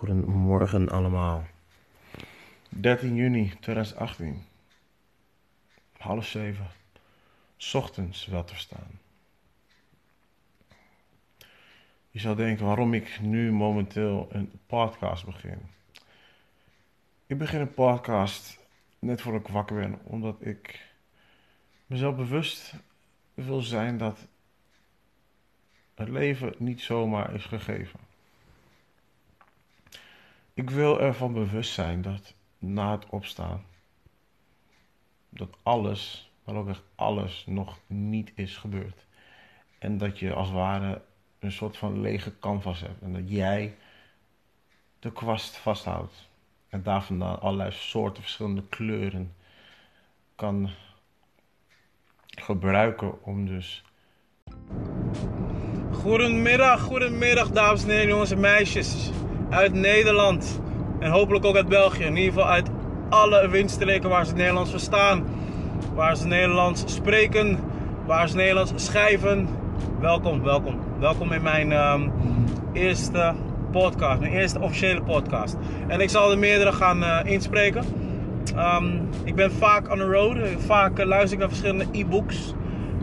Goedemorgen allemaal. 13 juni 2018. Half zeven. Ochtends wel te staan. Je zou denken waarom ik nu momenteel een podcast begin. Ik begin een podcast net voor ik wakker ben, omdat ik mezelf bewust wil zijn dat het leven niet zomaar is gegeven. Ik wil ervan bewust zijn dat na het opstaan, dat alles, maar ook echt alles, nog niet is gebeurd. En dat je als het ware een soort van lege canvas hebt. En dat jij de kwast vasthoudt. En daar vandaan allerlei soorten, verschillende kleuren kan gebruiken om dus. Goedemiddag, goedemiddag dames en heren, jongens en meisjes uit Nederland en hopelijk ook uit België. In ieder geval uit alle windstreken waar ze Nederlands verstaan, waar ze Nederlands spreken, waar ze Nederlands schrijven. Welkom, welkom. Welkom in mijn ehm, eerste podcast, mijn eerste officiële podcast. En ik zal er meerdere gaan eh, inspreken. Ehm, ik ben vaak on the road, vaak eh, luister ik naar verschillende e-books.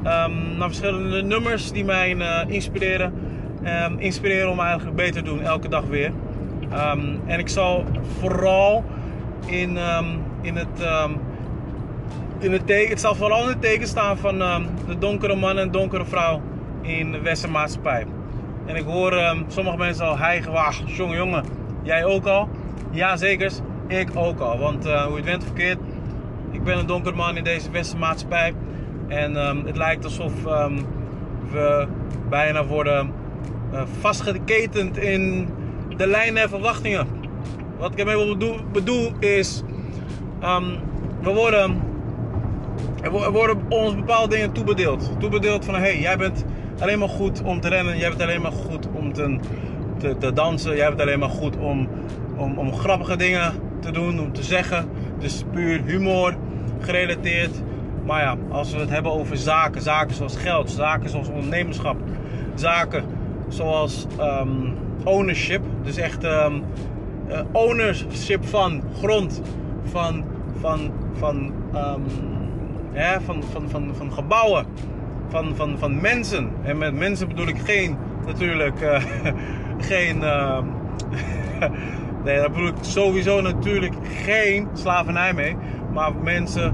ehm, naar verschillende nummers die mij eh, inspireren. Inspireren om eigenlijk beter te doen, elke dag weer. Ehm, en ik zal vooral in, ehm, in het, ehm, in het teken, het zal vooral in het staan van de donkere man en donkere vrouw in de westermaatschappij. En ik hoor sommige mensen al hijgen, wacht, jongen, jongen, jij ook al? Ja, zeker, ik ook al. Want eh, hoe je het went of verkeerd, ik ben een donkere man in deze westermaatschappij. En het lijkt alsof we bijna worden uh, vastgeketend in de lijnen en verwachtingen. Wat ik ermee bedoel, bedoel is, ehm, we worden, er wo- er worden ons bepaalde dingen toebedeeld. Toebedeeld van, hé, hey, jij bent alleen maar goed om te rennen, jij bent alleen maar goed om te, te, te dansen, jij bent alleen maar goed om, om, om grappige dingen te doen, om te zeggen. Dus puur humor gerelateerd. Maar ja, als we het hebben over zaken, zaken zoals geld, zaken zoals ondernemerschap, zaken zoals ehm, ownership, dus echt ehm, eh, ownership van grond, van, van, van, ehm, van, van, van, van gebouwen, van, van, van mensen. En met mensen bedoel ik geen, natuurlijk, eh, geen, ehm, nee, daar bedoel ik sowieso natuurlijk geen slavernij mee, maar mensen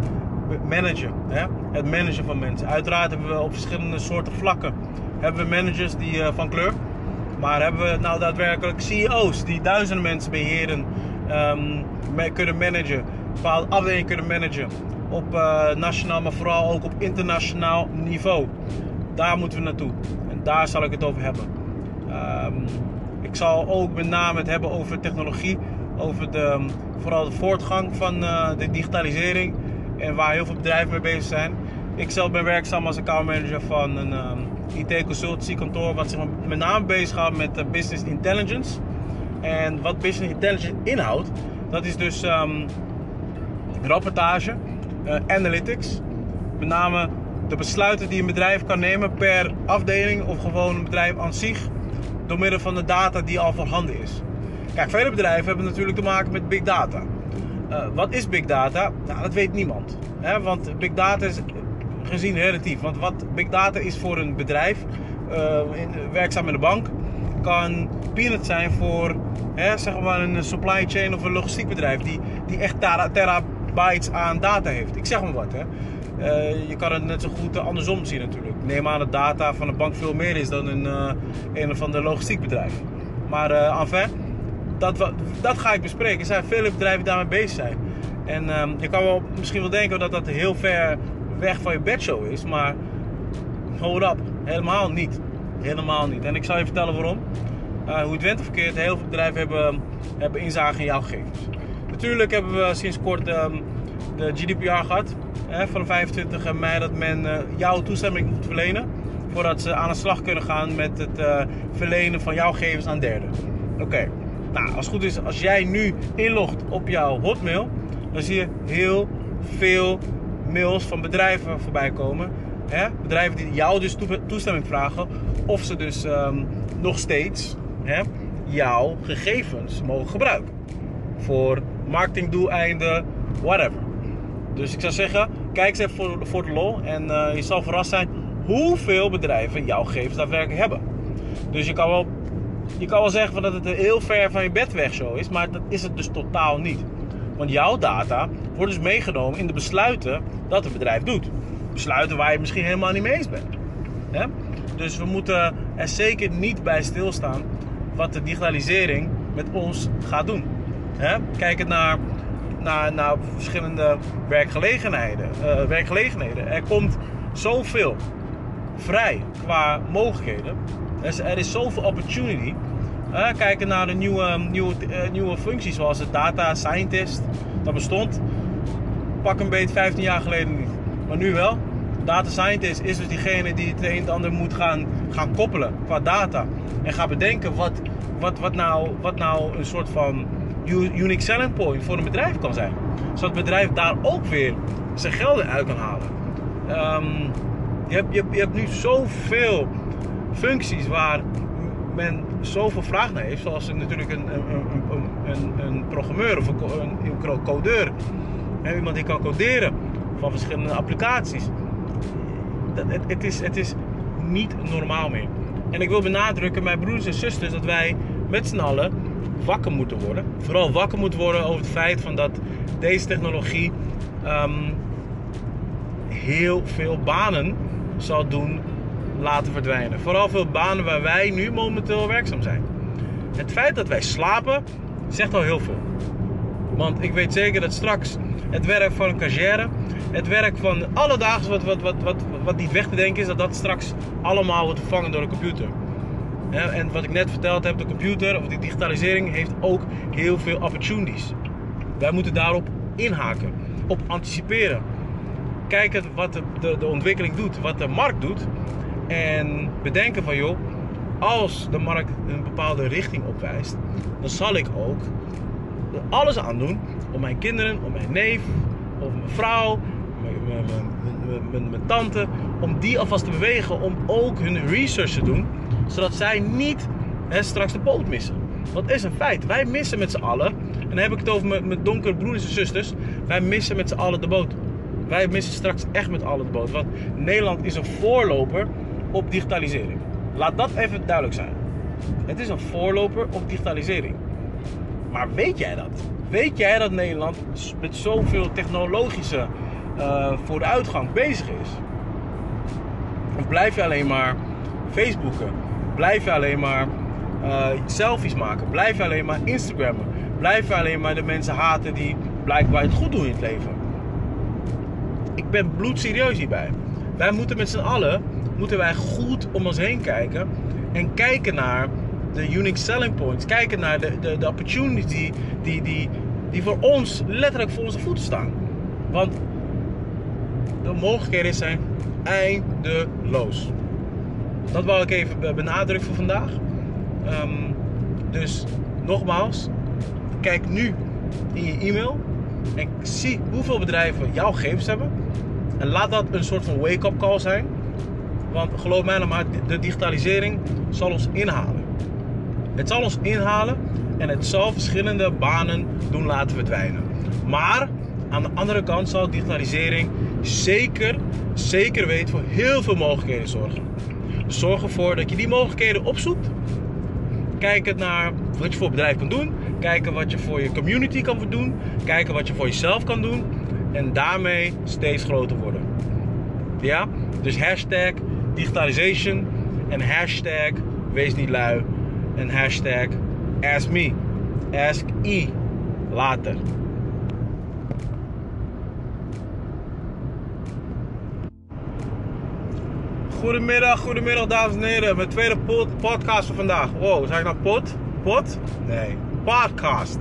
managen. Hè? Het managen van mensen. Uiteraard hebben we op verschillende soorten vlakken hebben we managers die, eh, van kleur. Maar hebben we nou daadwerkelijk CEO's die duizenden mensen beheren, ehm, kunnen managen, bepaalde afdelingen kunnen managen. Op eh, nationaal, maar vooral ook op internationaal niveau. Daar moeten we naartoe. En daar zal ik het over hebben. Ehm, ik zal ook met name het hebben over technologie. Over de, vooral de voortgang van eh, de digitalisering. En waar heel veel bedrijven mee bezig zijn. Ik zelf ben werkzaam als accountmanager van een ehm, IT-consultancykantoor. Wat zich met name bezighoudt met eh, business intelligence. En wat business intelligence inhoudt, dat is dus ehm, rapportage, eh, analytics. Met name de besluiten die een bedrijf kan nemen per afdeling of gewoon een bedrijf aan zich. Door middel van de data die al voorhanden is. Kijk, vele bedrijven hebben natuurlijk te maken met big data. Eh, wat is big data? Nou, dat weet niemand. Hè? Want big data is gezien relatief. Want wat big data is voor een bedrijf, eh, in, werkzaam in de bank, kan peanut zijn voor hè, zeg maar een supply chain of een logistiekbedrijf die, die echt tera- terabytes aan data heeft. Ik zeg maar wat. Hè. Eh, je kan het net zo goed andersom zien natuurlijk. Neem aan dat data van een bank veel meer is dan een, eh, een of ander logistiekbedrijf. Maar uh, enfin, dat, dat ga ik bespreken. Er zijn vele bedrijven die daarmee bezig zijn. En ehm, je kan wel misschien wel denken dat dat heel ver weg van je bedshow is, maar hold up, helemaal niet. Helemaal niet. En ik zal je vertellen waarom. Eh, hoe het went of verkeerd, heel veel bedrijven hebben, hebben inzage in jouw gegevens. Natuurlijk hebben we sinds kort ehm, de GDPR gehad. Hè, van 25 mei dat men eh, jouw toestemming moet verlenen. Voordat ze aan de slag kunnen gaan met het eh, verlenen van jouw gegevens aan derden. Oké, nou als het goed is, als jij nu inlogt op jouw hotmail, dan zie je heel veel mails van bedrijven voorbij komen. Hè? Bedrijven die jou dus toe- toestemming vragen. Of ze dus ehm, nog steeds hè, jouw gegevens mogen gebruiken. Voor marketingdoeleinden, whatever. Dus ik zou zeggen, kijk eens even voor, voor de lol. En eh, je zal verrast zijn hoeveel bedrijven jouw gegevens daadwerkelijk hebben. Dus je kan wel, je kan wel zeggen dat het heel ver van je bed weg zo is. Maar dat is het dus totaal niet. Want jouw data wordt dus meegenomen in de besluiten dat het bedrijf doet. Besluiten waar je misschien helemaal niet mee eens bent. Dus we moeten er zeker niet bij stilstaan wat de digitalisering met ons gaat doen. Hè? Kijk naar, naar, naar verschillende werkgelegenheden, uh, werkgelegenheden. Er komt zoveel vrij qua mogelijkheden. Er is, zoveel opportunity. Kijken naar de nieuwe, nieuwe, uh, nieuwe functies zoals de data scientist. Dat bestond pak een beetje 15 jaar geleden niet. Maar nu wel. Data scientist is dus diegene die het een en ander moet gaan, gaan koppelen qua data. En gaat bedenken wat, wat, wat, nou, wat nou een soort van unique selling point voor een bedrijf kan zijn. Zodat het bedrijf daar ook weer zijn gelden uit kan halen. Um, je, hebt, je, je hebt nu zoveel functies waar men zoveel vraag naar heeft. Zoals natuurlijk een, een, een, een programmeur of een, een codeur. Iemand die kan coderen van verschillende applicaties. Dat, het, het, is, het is niet normaal meer. En ik wil benadrukken, mijn broers en zusters, dat wij met z'n allen wakker moeten worden. Vooral wakker moeten worden over het feit van dat deze technologie um, heel veel banen zal doen laten verdwijnen. Vooral veel banen waar wij nu momenteel werkzaam zijn. Het feit dat wij slapen zegt al heel veel. Want ik weet zeker dat straks het werk van cashier, het werk van alledaags wat, wat, wat, wat, wat niet weg te denken is, dat dat straks allemaal wordt vervangen door een computer. En wat ik net verteld heb, de computer of de digitalisering heeft ook heel veel opportunities. Wij moeten daarop inhaken, op anticiperen. Kijken wat de, de, de ontwikkeling doet, wat de markt doet. En bedenken van joh, als de markt een bepaalde richting opwijst, dan zal ik ook alles aan doen om mijn kinderen, om mijn neef, of mijn vrouw, mijn, mijn, mijn, mijn, tante, om die alvast te bewegen om ook hun research te doen, zodat zij niet hè, straks de boot missen. Want is een feit, wij missen met z'n allen, en dan heb ik het over mijn, mijn donkere broers en zusters, wij missen met z'n allen de boot. Wij missen straks echt met allen de boot, want Nederland is een voorloper op digitalisering. Laat dat even duidelijk zijn. Het is een voorloper op digitalisering. Maar weet jij dat? Weet jij dat Nederland met zoveel technologische uh, vooruitgang bezig is? Of blijf je alleen maar Facebooken? Blijf je alleen maar uh, selfies maken? Blijf je alleen maar Instagrammen? Blijf je alleen maar de mensen haten die blijkbaar het goed doen in het leven? Ik ben bloedserieus hierbij. Wij moeten met z'n allen moeten wij goed om ons heen kijken en kijken naar de unique selling points. Kijken naar de, de, de opportunity die, die, die voor ons letterlijk voor onze voeten staan. Want de mogelijkheden zijn eindeloos. Dat wou ik even benadrukken voor vandaag. Um, dus nogmaals, kijk nu in je e-mail en zie hoeveel bedrijven jouw gegevens hebben. En laat dat een soort van wake-up call zijn. Want geloof mij nou maar, de digitalisering zal ons inhalen. Het zal ons inhalen en het zal verschillende banen doen laten verdwijnen. Maar aan de andere kant zal digitalisering zeker, zeker weten voor heel veel mogelijkheden zorgen. zorg ervoor dat je die mogelijkheden opzoekt. Kijken naar wat je voor bedrijf kan doen. Kijken wat je voor je community kan doen. Kijken wat je voor jezelf kan doen. En daarmee steeds groter worden. Ja? Dus hashtag digitalization en hashtag wees niet lui en hashtag ask me, ask e later. Goedemiddag, goedemiddag dames en heren. Mijn tweede podcast van vandaag. Wow, zeg ik nou pot? Pot? Nee, podcast.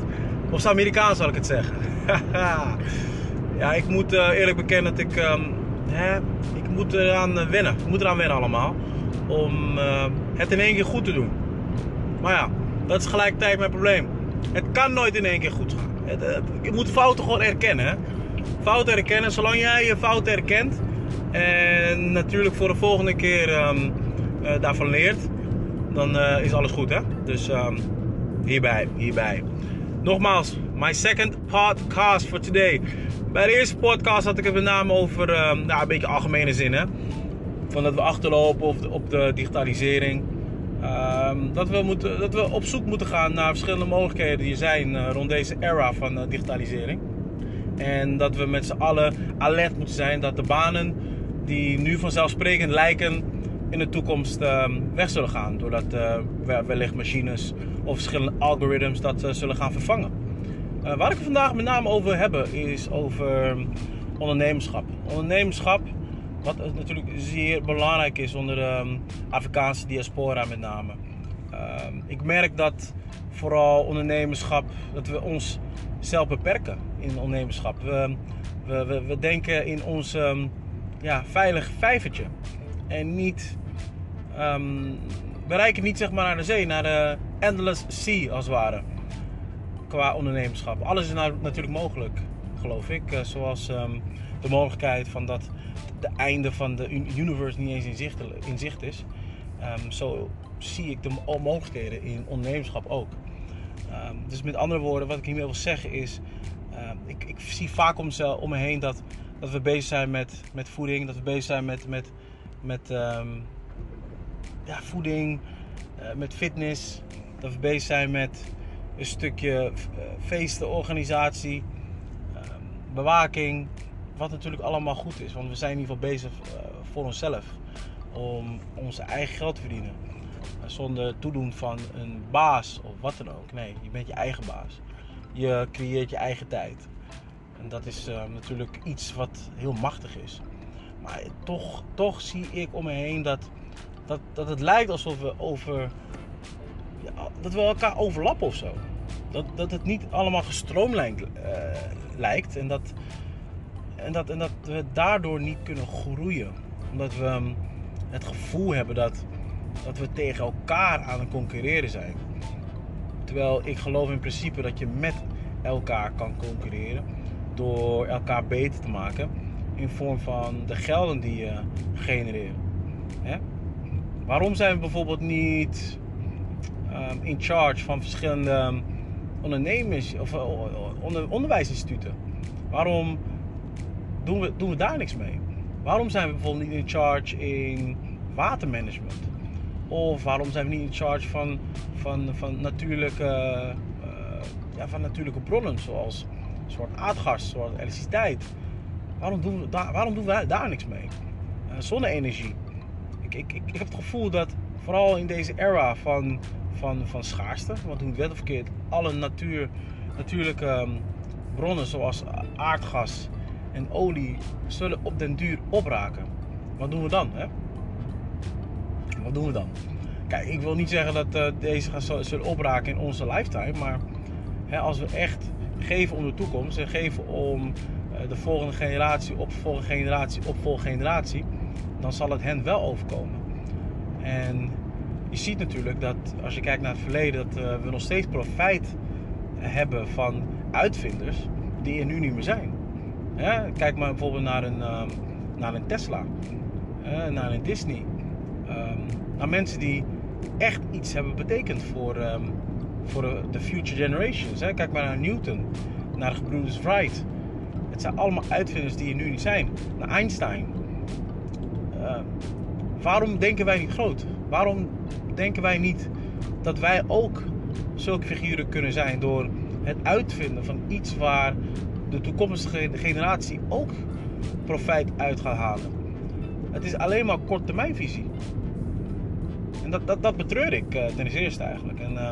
Of zijn Amerikaans zal ik het zeggen. ja, ik moet uh, eerlijk bekennen dat ik, um, hè, ik moet eraan wennen. Ik moet eraan wennen allemaal. Om uh, het in één keer goed te doen. Maar ja, dat is gelijkertijd mijn probleem. Het kan nooit in één keer goed gaan. Je moet fouten gewoon erkennen. Fouten erkennen, zolang jij je fouten erkent. En natuurlijk voor de volgende keer um, uh, daarvan leert. Dan uh, is alles goed. Hè? Dus um, hierbij, hierbij. Nogmaals, my second podcast for today. Bij de eerste podcast had ik het met name over uh, nou, een beetje algemene zin. Hè? Van dat we achterlopen op de, op de digitalisering. Uh, dat, we moeten, dat we op zoek moeten gaan naar verschillende mogelijkheden die er zijn uh, rond deze era van uh, digitalisering. En dat we met z'n allen alert moeten zijn dat de banen die nu vanzelfsprekend lijken in de toekomst uh, weg zullen gaan. Doordat uh, wellicht machines of verschillende algoritmes dat zullen gaan vervangen. Waar ik het vandaag met name over hebben is over ondernemerschap. Ondernemerschap, wat natuurlijk zeer belangrijk is onder de um, Afrikaanse diaspora met name. Ehm, ik merk dat vooral ondernemerschap, dat we ons zelf beperken in ondernemerschap. We, we, we, denken in ons um, ja, veilig vijvertje. En niet, we reiken niet zeg maar naar de zee, naar de endless sea als het ware. Qua ondernemerschap. Alles is nou natuurlijk mogelijk, geloof ik. Uh, zoals de mogelijkheid van dat de einde van de universe niet eens in zicht, in zicht is. Um, zo zie ik de mogelijkheden in ondernemerschap ook. Um, dus met andere woorden, wat ik hiermee wil zeggen is... ik, ik zie vaak om, me heen dat dat we bezig zijn met, met voeding, dat we bezig zijn met, met, met ja, voeding, uh, met fitness, dat we bezig zijn met een stukje feesten, organisatie, bewaking, wat natuurlijk allemaal goed is, want we zijn in ieder geval bezig uh, voor onszelf om onze eigen geld te verdienen. Uh, zonder toedoen van een baas of wat dan ook. Nee, je bent je eigen baas. Je creëert je eigen tijd. En dat is uh, natuurlijk iets wat heel machtig is. Maar toch, toch zie ik om me heen dat, dat, dat het lijkt alsof we over. Ja, dat we elkaar overlappen of zo. Dat, dat het niet allemaal gestroomlijnd lijkt. En dat, en, dat, en dat we daardoor niet kunnen groeien. Omdat we um, het gevoel hebben dat, dat we tegen elkaar aan het concurreren zijn. Terwijl ik geloof in principe dat je met elkaar kan concurreren door elkaar beter te maken in vorm van de gelden die je genereert. Hè? Waarom zijn we bijvoorbeeld niet um, in charge van verschillende ondernemers of uh, onder, onderwijsinstituten? Waarom doen we, doen we daar niks mee? Waarom zijn we bijvoorbeeld niet in charge in watermanagement? Of waarom zijn we niet in charge van, van, van, natuurlijke, uh, ja, van natuurlijke bronnen zoals soort aardgas, zoals elektriciteit. Waarom doen we daar, waarom doen we daar niks mee? Uh, zonne-energie. Ik, ik, ik, heb het gevoel dat vooral in deze era van, van, van schaarste, want hoe het wet of verkeerd, alle natuur, natuurlijke um, bronnen zoals aardgas en olie zullen op den duur opraken. Wat doen we dan? Hè? Wat doen we dan? Kijk, ik wil niet zeggen dat uh, deze zullen opraken in onze lifetime, maar hè, als we echt geven om de toekomst en geven om eh, de volgende generatie, op volgende generatie, op volgende generatie, dan zal het hen wel overkomen. En je ziet natuurlijk dat als je kijkt naar het verleden, dat eh, we nog steeds profijt hebben van uitvinders die er nu niet meer zijn. Kijk maar bijvoorbeeld naar een, ehm, naar een Tesla, naar een Disney, ehm, naar mensen die echt iets hebben betekend voor, ehm, voor de future generations. Hè. Kijk maar naar Newton, naar de Wright. Het zijn allemaal uitvinders die er nu niet zijn. Naar Einstein. Waarom denken wij niet groot? Waarom denken wij niet dat wij ook zulke figuren kunnen zijn door het uitvinden van iets waar de toekomstige generatie ook profijt uit gaat halen? Het is alleen maar korttermijnvisie. En dat, dat, dat betreur ik uh, ten eerste eigenlijk. En, uh,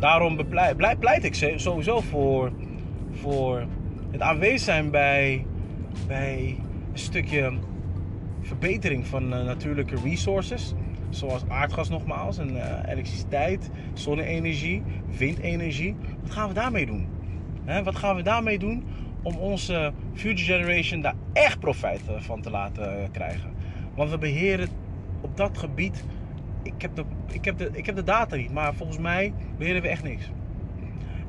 daarom bepleit, pleit ik sowieso voor, voor het aanwezig zijn bij, bij een stukje verbetering van uh, natuurlijke resources. Zoals aardgas nogmaals, en uh, elektriciteit, zonne-energie, windenergie. Wat gaan we daarmee doen? He, wat gaan we daarmee doen om onze future generation daar echt profijt eh, van te laten krijgen? Want we beheren op dat gebied ik heb, de, ik, heb de, ik heb de data niet, maar volgens mij beheren we echt niks.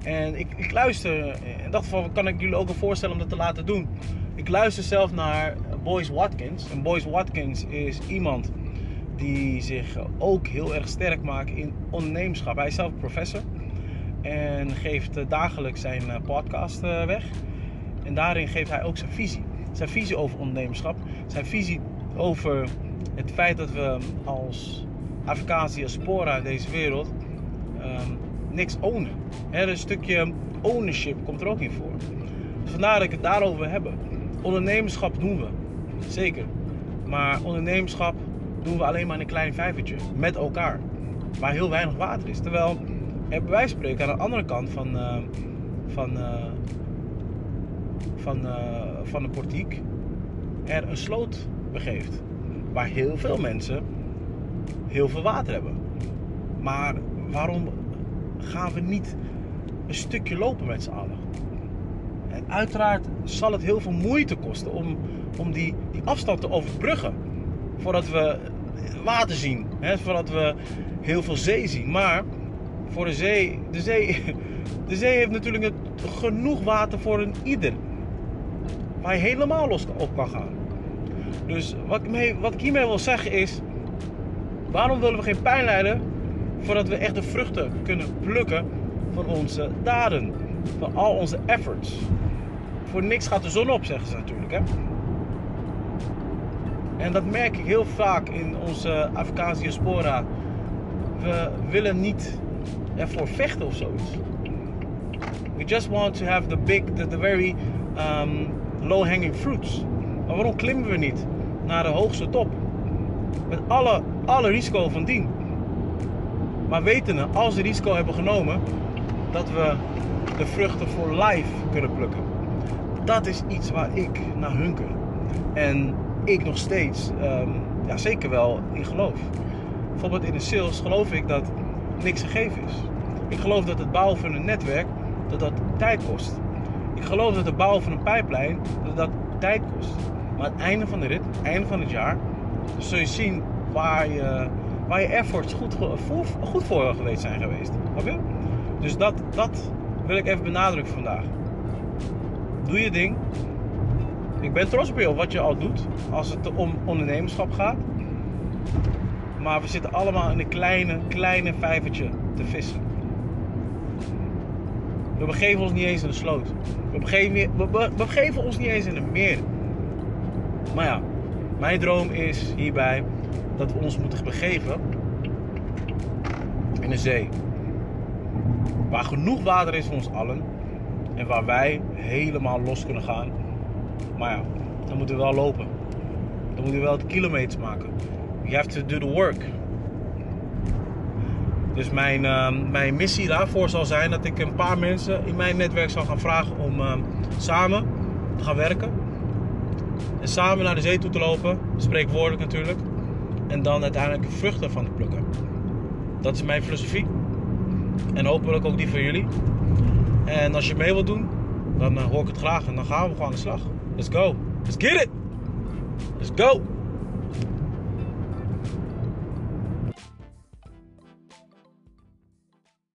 En ik, ik luister, in dat geval kan ik jullie ook een voorstellen om dat te laten doen. Ik luister zelf naar Boyce Watkins. En Boyce Watkins is iemand die zich ook heel erg sterk maakt in ondernemerschap. Hij is zelf professor. En geeft eh, dagelijks zijn eh, podcast eh, weg. En daarin geeft hij ook zijn visie. Zijn visie over ondernemerschap. Zijn visie over het feit dat we als Afrikaanse diaspora in deze wereld ehm, niks ownen. Hè, een stukje ownership komt er ook in voor. Dus vandaar dat ik het daarover hebben. Ondernemerschap doen we. Zeker. Maar ondernemerschap doen we alleen maar in een klein vijvertje. Met elkaar. Waar heel weinig water is. Terwijl er bij wijze van spreken aan de andere kant van, eh, van, eh, van, eh, van de portiek er een sloot begeeft. Waar heel veel mensen heel veel water hebben. Maar waarom gaan we niet een stukje lopen met z'n allen? En uiteraard zal het heel veel moeite kosten om, om die, die afstand te overbruggen. Voordat we water zien. Hè? Voordat we heel veel zee zien. Maar voor de zee, de zee, de zee heeft natuurlijk genoeg water voor een ieder. Waar je helemaal los op kan gaan. Dus wat ik, mee, wat ik hiermee wil zeggen is... Waarom willen we geen pijn lijden voordat we echt de vruchten kunnen plukken van onze daden? Van al onze efforts. Voor niks gaat de zon op, zeggen ze natuurlijk. Hè? En dat merk ik heel vaak in onze Afrikaanse diaspora. We willen niet ervoor vechten of zoiets. We just want to have the big, the, very um, low-hanging fruits. Maar waarom klimmen we niet naar de hoogste top? Met alle, alle risico van dien. Maar wetende, als we risico hebben genomen, dat we de vruchten voor life kunnen plukken. Dat is iets waar ik naar hunker. En ik nog steeds, um, ja, zeker wel in geloof. Bijvoorbeeld in de sales geloof ik dat niks gegeven is. Ik geloof dat het bouwen van een netwerk, dat dat tijd kost. Ik geloof dat het bouwen van een pijplijn, dat dat tijd kost. Maar het einde van de rit, het einde van het jaar, zul je zien waar je, waar je efforts goed, voor, goed voor geweest zijn geweest. Oké? Dus dat, dat wil ik even benadrukken vandaag. Doe je ding. Ik ben trots op je wat je al doet als het om ondernemerschap gaat. Maar we zitten allemaal in een kleine, kleine vijvertje te vissen. We begeven ons niet eens in de sloot. We begeven, ons niet eens in een meer. Maar ja, mijn droom is hierbij dat we ons moeten begeven in een zee. Waar genoeg water is voor ons allen. En waar wij helemaal los kunnen gaan. Maar ja, dan moeten we wel lopen. Dan moeten we wel de kilometers maken. You have to do the work. Dus mijn, uh, mijn missie daarvoor zal zijn dat ik een paar mensen in mijn netwerk zal gaan vragen om uh, samen te gaan werken. En samen naar de zee toe te lopen, spreekwoordelijk natuurlijk. En dan uiteindelijk vruchten van te plukken. Dat is mijn filosofie. En hopelijk ook die van jullie. En als je mee wilt doen, dan uh, hoor ik het graag. En dan gaan we gewoon aan de slag. Let's go. Let's get it. Let's go.